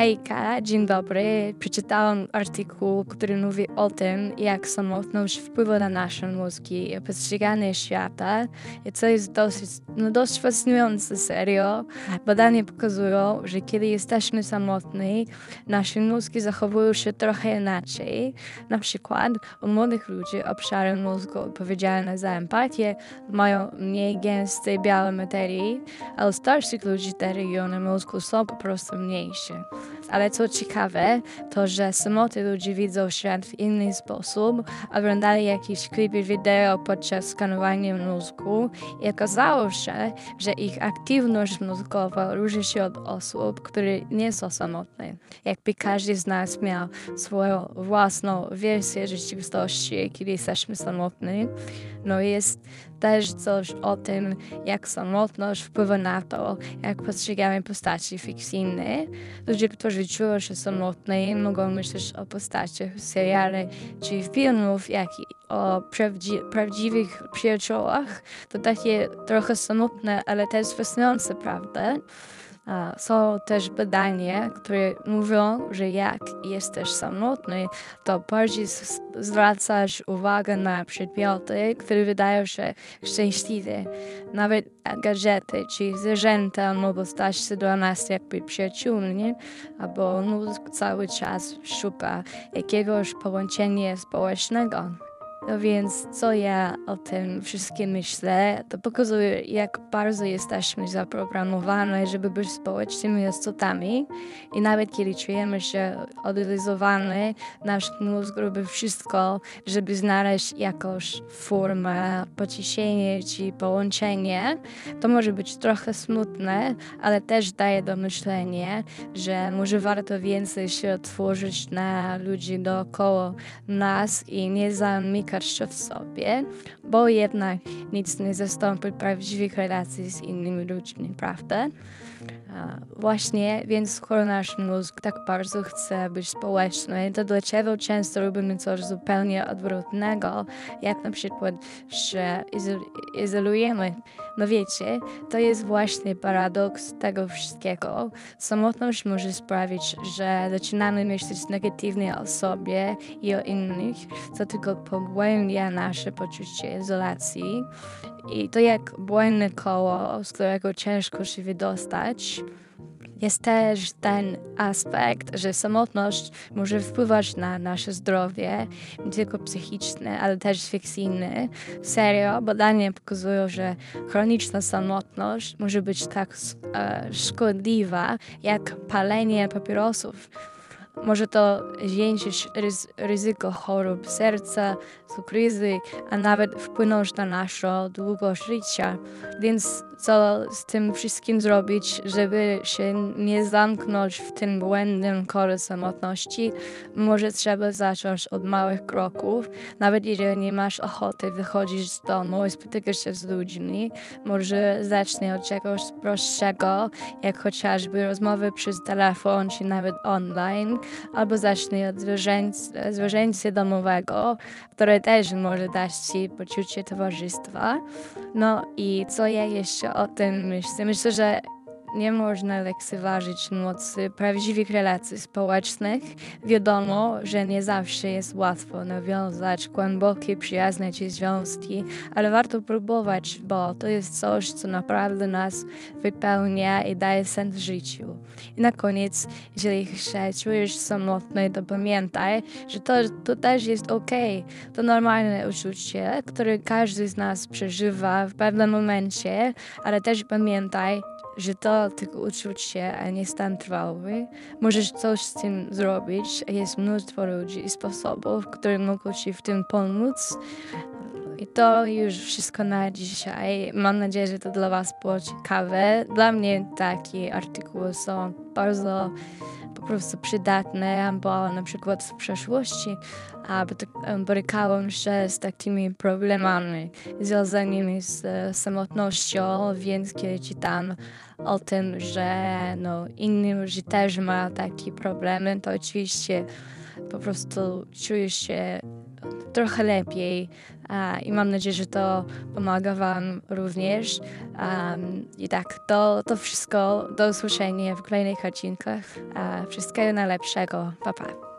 Hejka, dzień dobry. Przeczytałam artykuł, który mówi o tym, jak samotność wpływa na nasze mózgi i postrzeganie świata. I co jest dosyć, no dość fascynujące, serio. Badania pokazują, że kiedy jesteśmy samotni, nasze mózgi zachowują się trochę inaczej. Na przykład u młodych ludzi obszary mózgu odpowiedzialne za empatię mają mniej gęstej białej materii, a u starszych ludzi te regiony mózgu są po prostu mniejsze. Ale co ciekawe, to że samotni ludzie widzą świat w inny sposób, oglądali jakieś klipy wideo podczas skanowania mózgu i okazało się, że ich aktywność mózgowa różni się od osób, które nie są samotne. Jakby każdy z nas miał swoją własną wersję rzeczywistości, kiedy jesteśmy samotni. No jest też coś o tym, jak samotność wpływa na to, jak postrzegamy postaci fikcyjne. Ludzie, czują się samotni, mogą myśleć o postaciach w czy filmów, jak i o prawdzi prawdziwych przyjaciołach. To takie trochę samotne, ale też fascynujące, prawda? Są też badania, które mówią, że jak jesteś samotny, to bardziej zwracasz uwagę na przedmioty, które wydają się szczęśliwe. Nawet gadżety czy zwierzęta mogą stać się dla nas jakby przyjaciółmi, albo mózg cały czas szuka jakiegoś połączenia społecznego. No więc co ja o tym wszystkim myślę, to pokazuje, jak bardzo jesteśmy zaprogramowani, żeby być społecznymi istotami i nawet kiedy czujemy się odrealizowani, nasz mózg robi wszystko, żeby znaleźć jakąś formę pocieszenia czy połączenie. To może być trochę smutne, ale też daje do myślenia, że może warto więcej się otworzyć na ludzi dookoła nas i nie zamykać się w sobie, bo jednak nic nie zastąpi prawdziwych relacji z innymi ludźmi, prawda? Właśnie, więc skoro nasz mózg tak bardzo chce być społeczny, to dlaczego często robimy coś zupełnie odwrotnego, jak na przykład, że izolujemy. No wiecie, to jest właśnie paradoks tego wszystkiego. Samotność może sprawić, że zaczynamy myśleć negatywnie o sobie i o innych, co tylko pogłębia nasze poczucie izolacji. I to jak błędne koło, z którego ciężko się wydostać. Jest też ten aspekt, że samotność może wpływać na nasze zdrowie, nie tylko psychiczne, ale też fikcyjne. Serio, badania pokazują, że chroniczna samotność może być tak e, szkodliwa jak palenie papierosów może to zwiększyć ryzyko chorób serca, cukrzycy, a nawet wpłynąć na naszą długość życia. Więc co z tym wszystkim zrobić, żeby się nie zamknąć w tym błędnym kole samotności? Może trzeba zacząć od małych kroków. Nawet jeżeli nie masz ochoty wychodzić z domu i spotykać się z ludźmi, może zacznij od czegoś prostszego, jak chociażby rozmowy przez telefon czy nawet online, albo zacznij od zwierzęcia domowego, które też może dać ci poczucie towarzystwa. No i co ja jeszcze o tym myślę? Myślę, że nie można lekceważyć mocy prawdziwych relacji społecznych. Wiadomo, że nie zawsze jest łatwo nawiązać głębokie, przyjazne ci związki, ale warto próbować, bo to jest coś, co naprawdę nas wypełnia i daje sens życiu. I na koniec, jeżeli się czujesz samotny, to pamiętaj, że to, to też jest ok. To normalne uczucie, które każdy z nas przeżywa w pewnym momencie, ale też pamiętaj, że to tylko uczucie, a nie stan trwały. Możesz coś z tym zrobić, jest mnóstwo ludzi i sposobów, które mogą Ci w tym pomóc. I to już wszystko na dzisiaj. Mam nadzieję, że to dla Was było ciekawe. Dla mnie takie artykuły są bardzo prostu przydatne, bo na przykład w przeszłości borykałam się z takimi problemami związanymi z samotnością, więc kiedy czytam o tym, że no, też mają takie problemy, to oczywiście po prostu czuję się trochę lepiej, i mam nadzieję, że to pomaga Wam również. I tak, to, to wszystko. Do usłyszenia w kolejnych odcinkach. Wszystkiego najlepszego. Pa, pa.